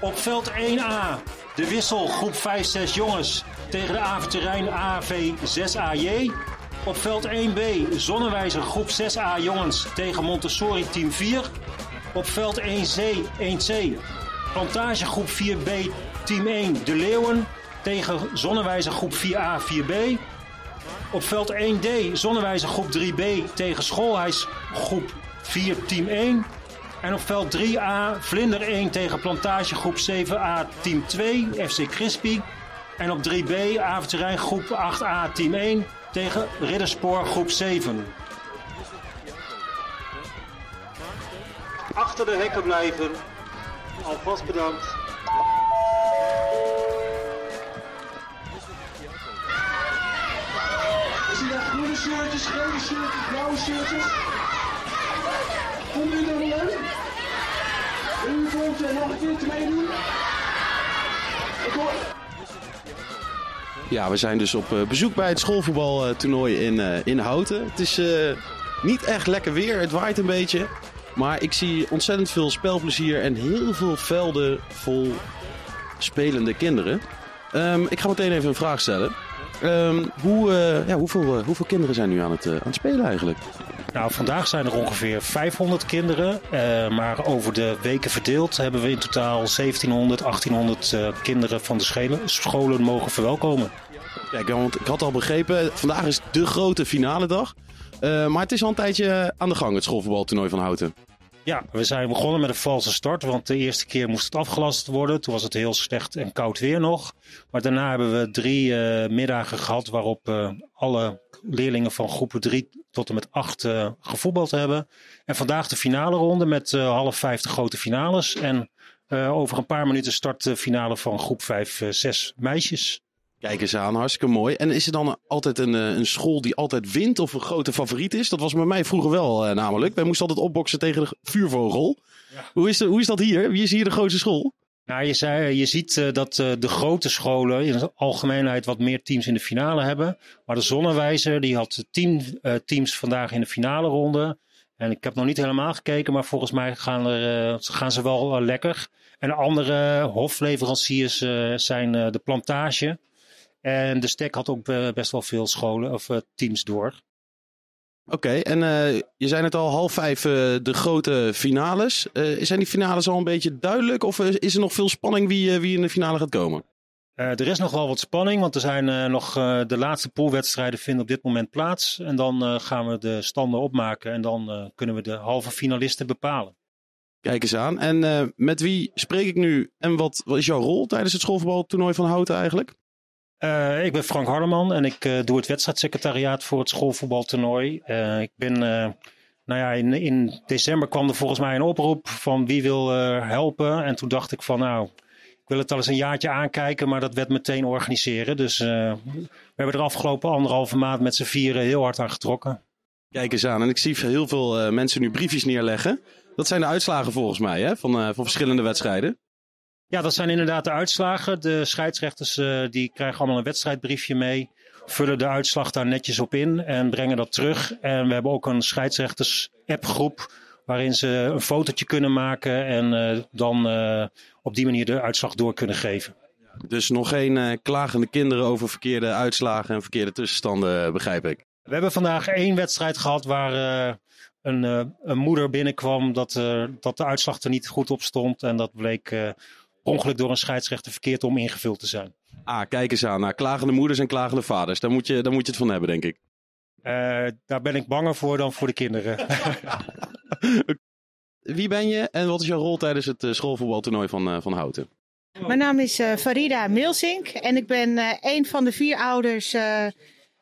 Op veld 1A, de wissel groep 5-6 jongens tegen de Aventerrein AV 6AJ. Op veld 1B, Zonnewijzer groep 6A jongens tegen Montessori team 4. Op veld 1C, 1C, Plantage groep 4B team 1 De Leeuwen tegen Zonnewijzer groep 4A 4B. Op veld 1D, Zonnewijzer groep 3B tegen Schoolhuis groep 4 team 1. En op veld 3A Vlinder 1 tegen Plantage groep 7A team 2 FC Crispy. En op 3B Avondterrein groep 8A team 1 tegen Ridderspoor groep 7. Achter de hekken blijven. Alvast bedankt. Zie je groene shirtjes, gele shirtjes, blauwe shirtjes? Jullie dat leuk? U er nog een keertje meedoen? Ja, we zijn dus op eh, bezoek bij het schoolvoetbaltoernooi in, eh, in Houten. Het is eh, niet echt lekker weer, het waait een beetje. Maar ik zie ontzettend veel spelplezier en heel veel velden vol spelende kinderen. Ehm, ik ga meteen even een vraag stellen. Ehm, hoe, ja, hoeveel, hoeveel kinderen zijn nu aan het, aan het spelen eigenlijk? Nou, vandaag zijn er ongeveer 500 kinderen. eh, maar over de weken verdeeld hebben we in totaal 1700, 1800 eh, kinderen van de scholen mogen verwelkomen. Kijk, want ik had al begrepen, vandaag is de grote finale dag. Eh, maar het is al een tijdje aan de gang, het schoolvoetbaltoernooi van Houten. Ja, we zijn begonnen met een valse start, want de eerste keer moest het afgelast worden. Toen was het heel slecht en koud weer nog. Maar daarna hebben we drie eh, middagen gehad waarop eh, alle leerlingen van groepen 3 tot en met 8 eh, gevoetbald hebben. En vandaag de finale ronde met half vijf de grote finales. En over een paar minuten start de finale van groep 5, 6 meisjes. Kijk eens aan, hartstikke mooi. En is er dan altijd een, eh, een school die altijd wint of een grote favoriet is? Dat was bij mij vroeger wel eh, namelijk. Wij moesten altijd opboksen tegen de vuurvogel. Hoe, is de, hoe is dat hier? Wie is hier de grootste school? Nou, je, zei, je ziet eh, dat eh, de grote scholen in de algemeenheid wat meer teams in de finale hebben. Maar de Zonnewijzer die had tien teams vandaag in de finale ronde. En ik heb nog niet helemaal gekeken, maar volgens mij gaan, er, gaan ze wel lekker. En andere hofleveranciers zijn de Plantage. En de Stek had ook eh, best wel veel scholen of eh, teams door. Oké, en eh, je zei het al, half vijf de grote finales. Eh, zijn die finales al een beetje duidelijk of is er nog veel spanning wie, wie in de finale gaat komen? Er is nog wel wat spanning, want er zijn nog de laatste poolwedstrijden vinden op dit moment plaats. En dan gaan we de standen opmaken en dan kunnen we de halve finalisten bepalen. Kijk eens aan. En met wie spreek ik nu en wat, wat is jouw rol tijdens het schoolvoetbaltoernooi van Houten eigenlijk? Eh, ik ben Frank Hardeman en ik eh, doe het wedstrijdsecretariaat voor het schoolvoetbaltoernooi. Eh, ik ben, nou ja, in, in december kwam er volgens mij een oproep van wie wil helpen. En toen dacht ik van nou, ik wil het al eens een jaartje aankijken, maar dat werd meteen organiseren. Dus we hebben er afgelopen anderhalve maand met z'n vieren heel hard aan getrokken. Kijk eens aan. En ik zie heel veel mensen nu briefjes neerleggen. Dat zijn de uitslagen volgens mij hè? Van, van verschillende wedstrijden. Ja, dat zijn inderdaad de uitslagen. De scheidsrechters eh, die krijgen allemaal een wedstrijdbriefje mee. Vullen de uitslag daar netjes op in en brengen dat terug. En we hebben ook een scheidsrechters-appgroep. Waarin ze een fotootje kunnen maken en eh, dan eh, op die manier de uitslag door kunnen geven. Dus nog geen klagende kinderen over verkeerde uitslagen en verkeerde tussenstanden, begrijp ik. We hebben vandaag één wedstrijd gehad waar een, een moeder binnenkwam dat, dat de uitslag er niet goed op stond. En dat bleek ongeluk door een scheidsrechter verkeerd om ingevuld te zijn. Ah, kijk eens aan. Nou, klagende moeders en klagende vaders. Daar moet je, daar moet je het van hebben, denk ik. Eh, daar ben ik banger voor dan voor de kinderen. Wie ben je en wat is jouw rol tijdens het eh, schoolvoetbaltoernooi van, eh, van Houten? Mijn naam is eh, Farida Milsink en ik ben eh, een van de vier ouders eh,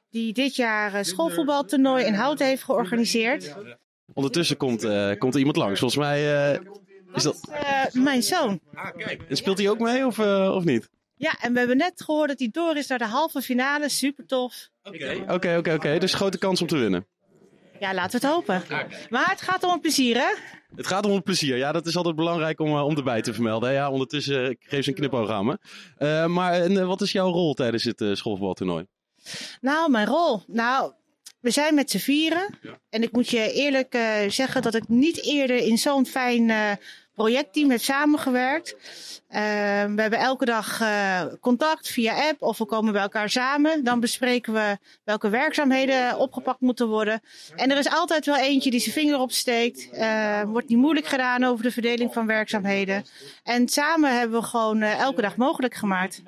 die dit jaar schoolvoetbaltoernooi in Houten heeft georganiseerd. Ondertussen komt, eh, komt er iemand langs. Volgens mij eh, is dat... Eh, mijn zoon. En speelt hij ook mee of, eh, of niet? Ja, en we hebben net gehoord dat hij door is naar de halve finale. Super tof. Oké, oké, oké. Dus grote kans om te winnen. Ja, laten we het hopen. Maar het gaat om een plezier, hè? Het gaat om het plezier. Ja, dat is altijd belangrijk om, eh, om erbij te vermelden. Ja, ondertussen uh, geef ze een knipoog aan me. Uh, maar en, wat is jouw rol tijdens het uh, schoolvoetbaltoernooi? Nou, mijn rol? Nou, we zijn met z'n vieren. Ja. En ik moet je eerlijk zeggen dat ik niet eerder in zo'n fijn projectteam heb samengewerkt. Uh, we hebben elke dag uh, contact via app of we komen bij elkaar samen. Dan bespreken we welke werkzaamheden opgepakt moeten worden. En er is altijd wel eentje die zijn vinger opsteekt. Uh, wordt niet moeilijk gedaan over de verdeling van werkzaamheden. En samen hebben we gewoon elke dag mogelijk gemaakt.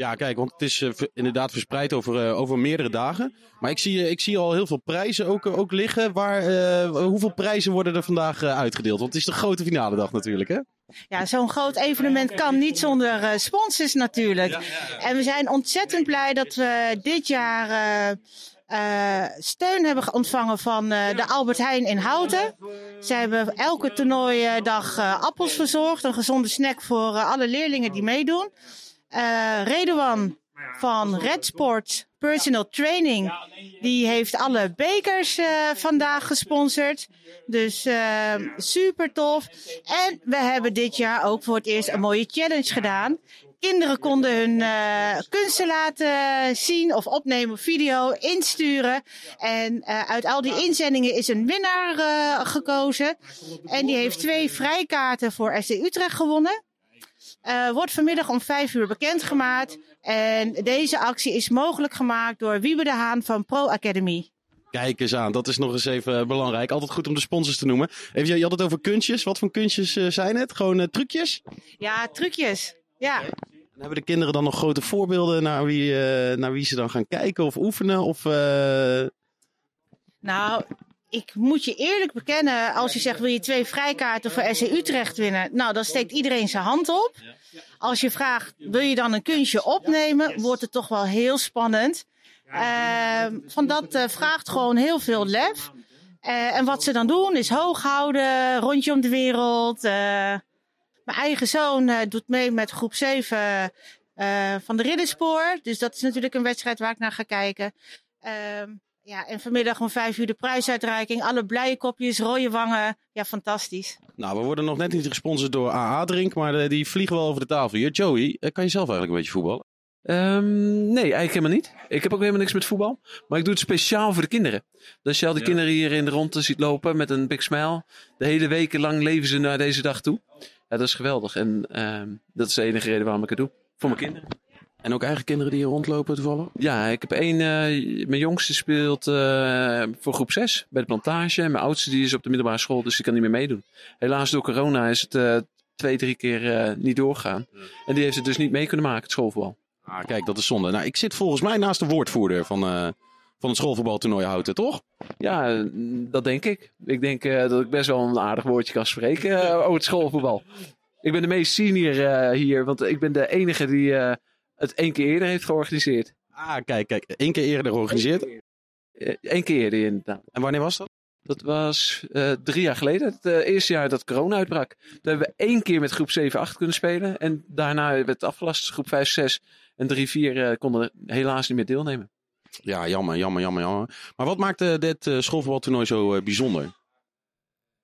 Ja, kijk, want het is uh, inderdaad verspreid over, uh, over meerdere dagen. Maar ik zie, ik zie al heel veel prijzen ook, ook liggen. Waar, uh, hoeveel prijzen worden er vandaag uitgedeeld? Want het is de grote finale dag natuurlijk, hè? Ja, zo'n groot evenement kan niet zonder sponsors natuurlijk. Ja, ja, ja. En we zijn ontzettend blij dat we dit jaar steun hebben ontvangen van de Albert Heijn in Houten. Ze hebben elke toernooidag appels verzorgd. Een gezonde snack voor alle leerlingen die meedoen. Uh, Redouan van Red Sport Personal Training, die heeft alle bekers uh, vandaag gesponsord. Dus uh, super tof. En we hebben dit jaar ook voor het eerst een mooie challenge gedaan. Kinderen konden hun uh, kunsten laten zien of opnemen op video, insturen. En uit al die inzendingen is een winnaar gekozen. En die heeft twee vrijkaarten voor SC Utrecht gewonnen. Uh, wordt vanmiddag om vijf uur bekendgemaakt. En deze actie is mogelijk gemaakt door Wiebe de Haan van Pro Academy. Kijk eens aan, dat is nog eens even belangrijk. Altijd goed om de sponsors te noemen. Even, je had het over kunstjes. Wat voor kunstjes uh, zijn het? Gewoon uh, trucjes? Ja, trucjes. Ja. En hebben de kinderen dan nog grote voorbeelden naar wie, naar wie ze dan gaan kijken of oefenen? Of, Nou, ik moet je eerlijk bekennen, als je zegt wil je twee vrijkaarten voor SC Utrecht winnen, nou dan steekt iedereen zijn hand op. Als je vraagt wil je dan een kunstje opnemen, wordt het toch wel heel spannend. Uh, van dat uh, vraagt gewoon heel veel lef. Uh, en wat ze dan doen is hoog houden, rondje om de wereld. mijn eigen zoon doet mee met groep 7 van de Ridderspoor. Dus dat is natuurlijk een wedstrijd waar ik naar ga kijken. Ehm, ja, en vanmiddag om vijf uur de prijsuitreiking. Alle blije kopjes, rode wangen. Ja, fantastisch. Nou, we worden nog net niet gesponsord door AA Drink, maar uh, die vliegen wel over de tafel hier. Joey, uh, kan je zelf eigenlijk een beetje voetballen? Um, nee, eigenlijk helemaal niet. Ik heb ook helemaal niks met voetbal. Maar ik doe het speciaal voor de kinderen. Dus je al die ja. kinderen hier in de ronde ziet lopen met een big smile. De hele weken lang leven ze naar deze dag toe. Ja, dat is geweldig. En uh, dat is de enige reden waarom ik het doe. Voor mijn kinderen. En ook eigen kinderen die hier rondlopen toevallig? Ja, ik heb één. Uh, mijn jongste speelt uh, voor groep 6 bij de plantage. En mijn oudste die is op de middelbare school, dus die kan niet meer meedoen. Helaas door corona is het uh, twee, drie keer niet doorgaan. Ja. En die heeft het dus niet mee kunnen maken, het schoolvoetbal. Ah, kijk, dat is zonde. Nou, ik zit volgens mij naast de woordvoerder van, van het schoolvoetbaltoernooi Houten, toch? Ja, dat denk ik. Ik denk dat ik best wel een aardig woordje kan spreken over het schoolvoetbal. Ik ben de meest senior hier, want ik ben de enige die het één keer eerder heeft georganiseerd. Ah, kijk, kijk. één keer eerder georganiseerd? Eén keer eerder, inderdaad. En wanneer was dat? Dat was uh, drie jaar geleden, het uh, eerste jaar dat corona uitbrak. Toen hebben we één keer met groep 7, 8 kunnen spelen. En daarna werd het afgelast. Groep 5, 6 en 3, 4 uh, konden helaas niet meer deelnemen. Ja, jammer, jammer, jammer, jammer. Maar wat maakt dit schoolvoetbaltoernooi zo bijzonder?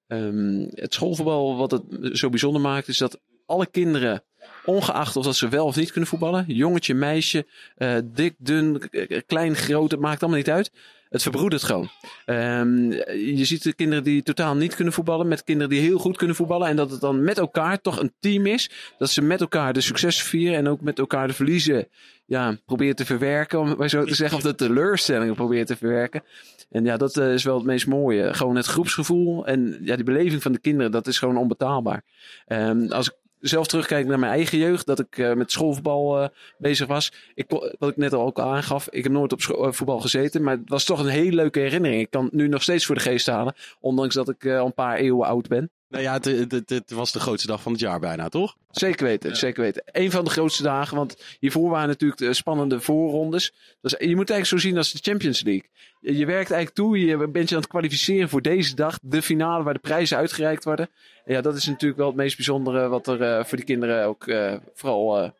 Um, het schoolvoetbal, wat het zo bijzonder maakt, is dat alle kinderen Ongeacht of dat ze wel of niet kunnen voetballen. Jongetje, meisje, uh, dik, dun, klein, groot, het maakt allemaal niet uit. Het verbroedert gewoon. Um, je ziet de kinderen die totaal niet kunnen voetballen met kinderen die heel goed kunnen voetballen. En dat het dan met elkaar toch een team is. Dat ze met elkaar de succes vieren en ook met elkaar de verliezen ja, proberen te verwerken. Om zo zeggen. Of de teleurstellingen proberen te verwerken. En ja, dat uh, is wel het meest mooie. Gewoon het groepsgevoel en ja, die beleving van de kinderen, dat is gewoon onbetaalbaar. Um, als ik zelf terugkijk naar mijn eigen jeugd, dat ik uh, met schoolvoetbal uh, bezig was. Ik, wat ik net al ook aangaf, ik heb nooit op uh, voetbal gezeten, maar het was toch een hele leuke herinnering. Ik kan het nu nog steeds voor de geest halen, ondanks dat ik al een paar eeuwen oud ben. Nou ja, het, het, het, het, was de grootste dag van het jaar bijna, toch? Zeker weten, ja. zeker weten. Een van de grootste dagen, want hiervoor waren natuurlijk de spannende voorrondes. Dus je moet eigenlijk zo zien als de Champions League. Je, werkt eigenlijk toe, je bent je aan het kwalificeren voor deze dag, de finale waar de prijzen uitgereikt worden. En ja, dat is natuurlijk wel het meest bijzondere wat er uh, voor die kinderen ook uh, vooral uh,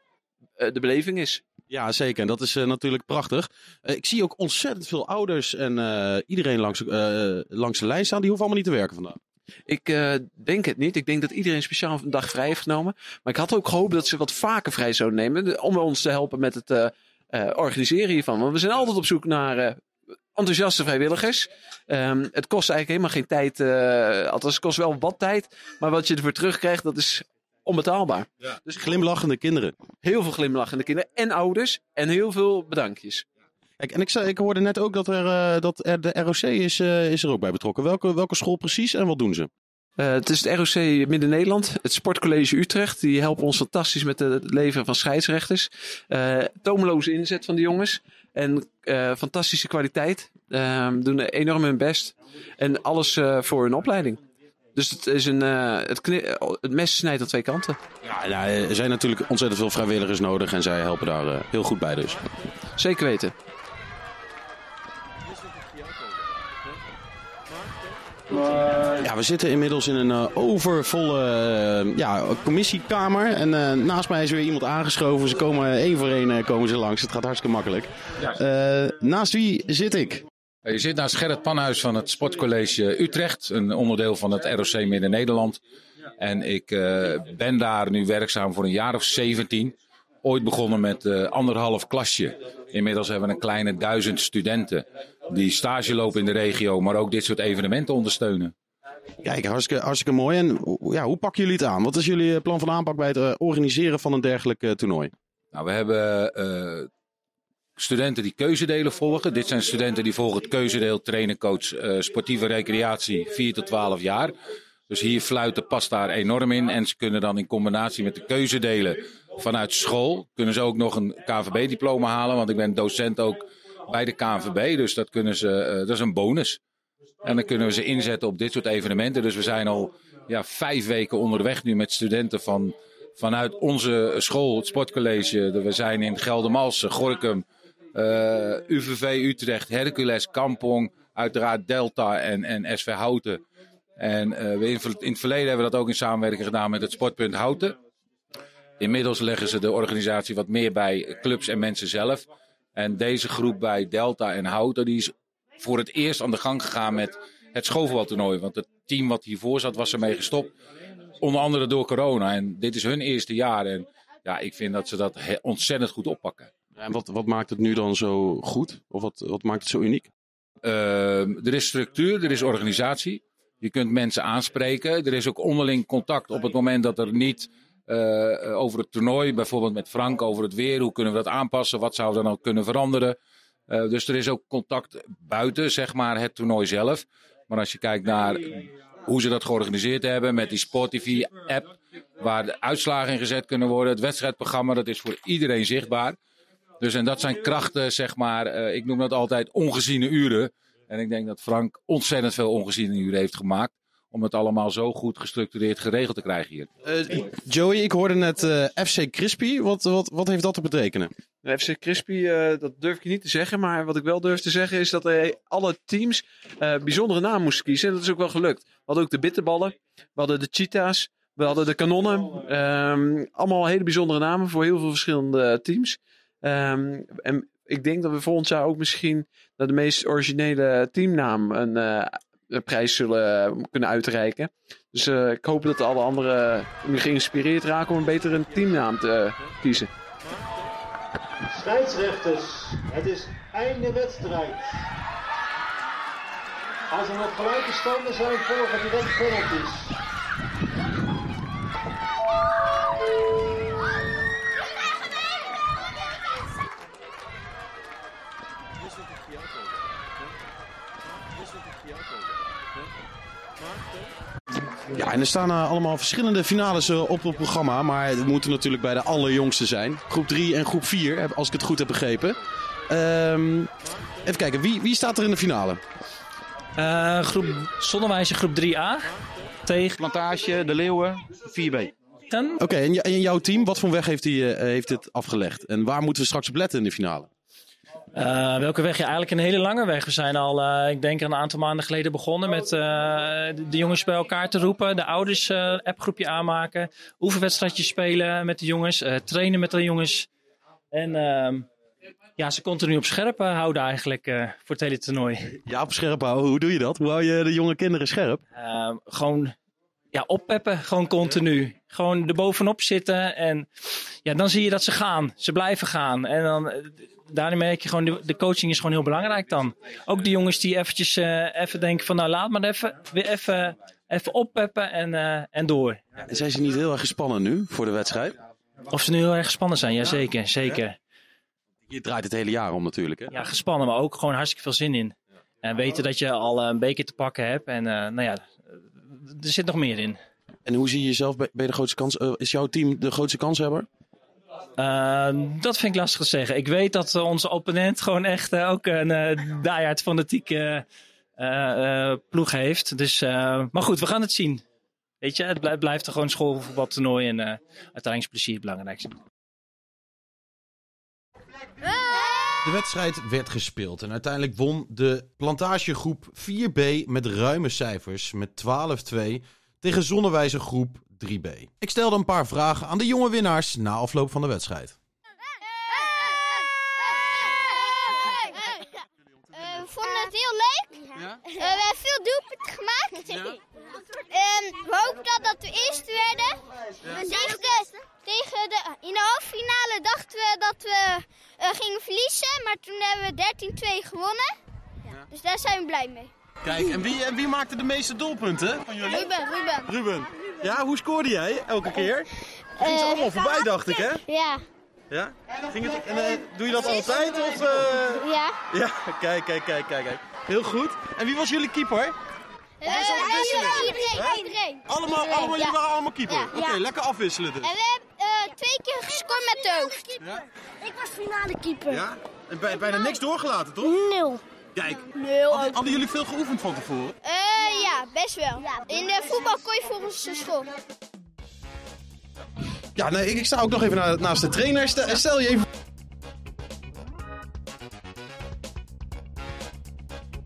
eh, de beleving is. Ja, zeker. En dat is eh, natuurlijk prachtig. Eh, ik zie ook ontzettend veel ouders en eh, iedereen langs, eh, langs de lijn staan. Die hoeven allemaal niet te werken vandaag. Ik eh, denk het niet. Ik denk dat iedereen speciaal een dag vrij heeft genomen. Maar ik had ook gehoopt dat ze wat vaker vrij zouden nemen. Om ons te helpen met het eh, eh, organiseren hiervan. Want we zijn altijd op zoek naar enthousiaste vrijwilligers. Ehm, het kost eigenlijk helemaal geen tijd. althans, het kost wel wat tijd. Maar wat je ervoor terugkrijgt, dat is onbetaalbaar. Dus glimlachende kinderen. Heel veel glimlachende kinderen. En ouders. En heel veel bedankjes. Kijk, en ik, zei, ik hoorde net ook dat, er, eh, dat er de ROC is, eh, is er ook bij betrokken. Welke, welke school precies en wat doen ze? Eh, het is het ROC Midden-Nederland, het Sportcollege Utrecht. Die helpen ons fantastisch met het leveren van scheidsrechters. Tomeloze inzet van de jongens. En fantastische kwaliteit. Eh, doen enorm hun best. En alles voor hun opleiding. Dus het, is een, eh, het, het mes snijdt aan twee kanten. Ja, nou, er zijn natuurlijk ontzettend veel vrijwilligers nodig en zij helpen daar heel goed bij dus. Zeker weten. Ja, we zitten inmiddels in een eh, overvolle eh, ja, commissiekamer. En eh, naast mij is weer iemand aangeschoven. Ze komen één voor één eh, komen ze langs. Het gaat hartstikke makkelijk. Eh, naast wie zit ik? Je zit naast Gerrit Panhuis van het Sportcollege Utrecht, een onderdeel van het ROC Midden-Nederland. En ik eh, ben daar nu werkzaam voor een jaar of 17. Ooit begonnen met eh, anderhalf klasje. Inmiddels hebben we een kleine duizend studenten die stage lopen in de regio, maar ook dit soort evenementen ondersteunen. Kijk, hartstikke, hartstikke mooi. En hoe- ja, hoe pakken jullie het aan? Wat is jullie eh, plan van aanpak bij het eh, organiseren van een dergelijk toernooi? Nou, we hebben studenten die keuzedelen volgen. Dit zijn studenten die volgen het keuzedeel trainer, coach, sportieve recreatie 4 tot 12 jaar. Dus hier fluiten past daar enorm in. En ze kunnen dan in combinatie met de keuzedelen vanuit school... kunnen ze ook nog een KNVB-diploma halen. Want ik ben docent ook bij de KNVB. Dus dat, kunnen ze, eh, dat is een bonus. En dan kunnen we ze inzetten op dit soort evenementen. Dus we zijn al ja, vijf weken onderweg nu met studenten van, vanuit onze school, het sportcollege. We zijn in Geldermalsen, Gorkum, eh, UVV Utrecht, Hercules, Kampong, uiteraard Delta en, en SV Houten. En eh, we in het verleden hebben we dat ook in samenwerking gedaan met het Sportpunt Houten. Inmiddels leggen ze de organisatie wat meer bij clubs en mensen zelf. En deze groep bij Delta en Houten, die is voor het eerst aan de gang gegaan met het schoolvoetbaltoernooi. Want het team wat hiervoor zat, was ermee gestopt. Onder andere door corona. En dit is hun eerste jaar. En ja, ik vind dat ze dat ontzettend goed oppakken. En wat, wat maakt het nu dan zo goed? Of wat, wat maakt het zo uniek? Ehm, er is structuur, er is organisatie. Je kunt mensen aanspreken. Er is ook onderling contact op het moment dat er niet eh, over het toernooi, bijvoorbeeld met Frank over het weer, hoe kunnen we dat aanpassen, wat zou er dan kunnen veranderen. Eh, dus er is ook contact buiten, zeg maar, het toernooi zelf. Maar als je kijkt naar hoe ze dat georganiseerd hebben met die Sport TV app, waar de uitslagen in gezet kunnen worden, het wedstrijdprogramma, dat is voor iedereen zichtbaar. Dus en dat zijn krachten, zeg maar, eh, ik noem dat altijd ongeziene uren. En ik denk dat Frank ontzettend veel ongeziene uren heeft gemaakt. Om het allemaal zo goed gestructureerd geregeld te krijgen hier. Eh, Joey, ik hoorde net eh, FC Crispy. Wat, wat, wat heeft dat te betekenen? De FC Crispy, eh, dat durf ik je niet te zeggen. Maar wat ik wel durf te zeggen is dat eh, alle teams eh, bijzondere naam moesten kiezen. En dat is ook wel gelukt. We hadden ook de bitterballen. We hadden de cheetahs. We hadden de kanonnen. Ehm, allemaal hele bijzondere namen voor heel veel verschillende teams. Ehm, en ik denk dat we volgend jaar ook misschien naar de meest originele teamnaam een, eh, een prijs zullen kunnen uitreiken. Dus eh, ik hoop dat alle anderen nu geïnspireerd raken om een betere teamnaam te eh, kiezen. Scheidsrechters, het is einde wedstrijd. Als er nog gelijke standen zijn, volgen direct penalties. Ja, en er staan eh, allemaal verschillende finales eh, op het programma. Maar het moeten natuurlijk bij de allerjongste zijn. Groep 3 en groep 4, heb- als ik het goed heb begrepen. Ehm, even kijken, wie, wie staat er in de finale? Eh, groep Zonnewijze groep 3A. Tegen Plantage, De Leeuwen, 4B. Oké, en, jouw team, wat voor weg heeft, die, eh, heeft dit afgelegd? En waar moeten we straks op letten in de finale? Eh, welke weg? Ja, eigenlijk een hele lange weg. We zijn al, eh, ik denk een aantal maanden geleden begonnen met eh, de, de jongens bij elkaar te roepen. De ouders appgroepje aanmaken. Oefenwedstrijdjes spelen met de jongens. trainen met de jongens. En ehm, ja, ze continu op scherp houden eigenlijk voor het hele toernooi. Ja, op scherp houden. Hoe doe je dat? Hoe hou je de jonge kinderen scherp? Ehm, gewoon ja, oppeppen, gewoon continu. Gewoon erbovenop zitten en ja, dan zie je dat ze gaan. Ze blijven gaan. En dan, daarin merk je gewoon, de, de coaching is gewoon heel belangrijk dan. Ook de jongens die eventjes eh, even denken van nou laat maar even, weer even, even oppeppen en, eh, en door. En zijn ze niet heel erg gespannen nu voor de wedstrijd? Of ze nu heel erg gespannen zijn, ja zeker, zeker. Je draait het hele jaar om natuurlijk. Hè? Ja, gespannen, maar ook gewoon hartstikke veel zin in. En weten dat je al eh, een beker te pakken hebt. En nou ja, er zit nog meer in. En hoe zie je jezelf bij, bij de grootste kans? is jouw team de grootste kanshebber? Eh, dat vind ik lastig te zeggen. Ik weet dat onze opponent gewoon echt eh, ook een uh, diehard fanatieke eh, ploeg heeft. Dus, maar goed, we gaan het zien. Weet je, het blijft, blijft er gewoon schoolvoetbaltoernooi en uiteindelijk plezier het belangrijkste. De wedstrijd werd gespeeld en uiteindelijk won de plantagegroep 4B met ruime cijfers met 12-2 tegen zonnewijze groep 3B. Ik stelde een paar vragen aan de jonge winnaars na afloop van de wedstrijd. Eh, we vonden het heel leuk. Eh, we hebben veel doelpunten gemaakt. En we hopen dat, dat we eerst werden. Tegen de, tegen de, in de halve finale dachten we dat we eh, gingen verliezen. Maar toen hebben we 13-2 gewonnen. Dus daar zijn we blij mee. Kijk, en wie, en wie maakte de meeste doelpunten van jullie? Ruben, Ruben. Ruben. Ja, hoe scoorde jij elke keer? Ging ze Eh, allemaal voorbij, dacht ik, hè? Ja. Ja? Ging het, en, eh, doe je dat altijd? Of, eh? Ja. Ja, kijk, kijk, kijk, kijk, kijk. Heel goed. En wie was jullie keeper? Eh, is het wisselen? iedereen, Hè? iedereen. Allemaal, Iedereen, allemaal, ja. jullie waren allemaal keeper? Ja. Oké, Ja. lekker afwisselen dus. En we hebben eh, twee keer gescoord met de hoofd. Ja? Ik was finale keeper. Ja? En bij, bijna niks doorgelaten, toch? Nul. Kijk. Hadden, hadden jullie veel geoefend van tevoren? Eh, ja, best wel. In de voetbal kon je volgens de school. Ja, nee, ik, ik sta ook nog even na- naast de trainer. Stel, stel je even.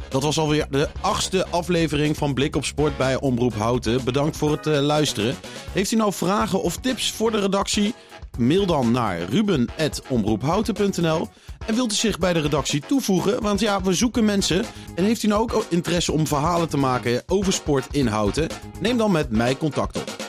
Dat was alweer de achtste aflevering van Blik op Sport bij Omroep Houten. Bedankt voor het eh, luisteren. Heeft u nou vragen of tips voor de redactie? Mail dan naar ruben.omroephouten.nl En wilt u zich bij de redactie toevoegen? Want ja, we zoeken mensen. En heeft u nou ook interesse om verhalen te maken over sport in Houten? Neem dan met mij contact op.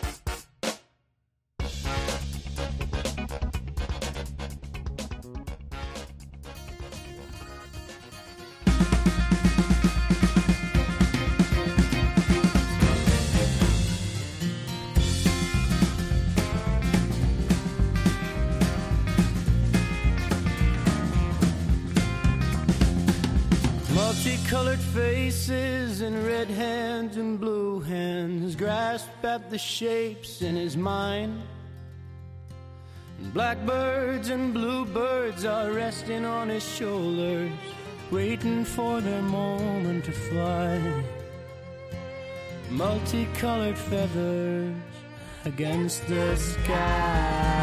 the shapes in his mind. Blackbirds and bluebirds are resting on his shoulders, waiting for their moment to fly. Multicolored feathers against the sky.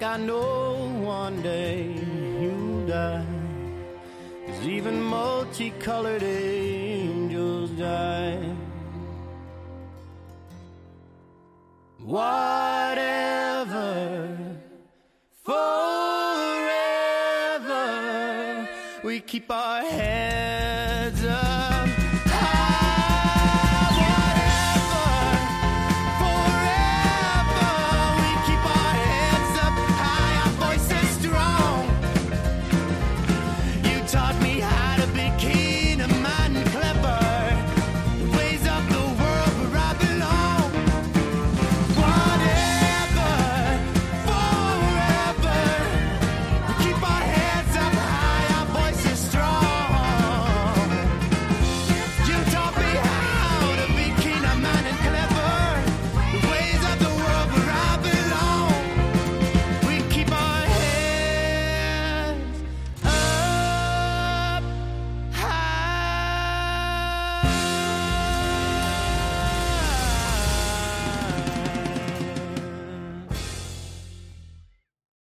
Like I know one day you'll die. Cause even multicolored angels die. Whatever, forever, we keep our hands.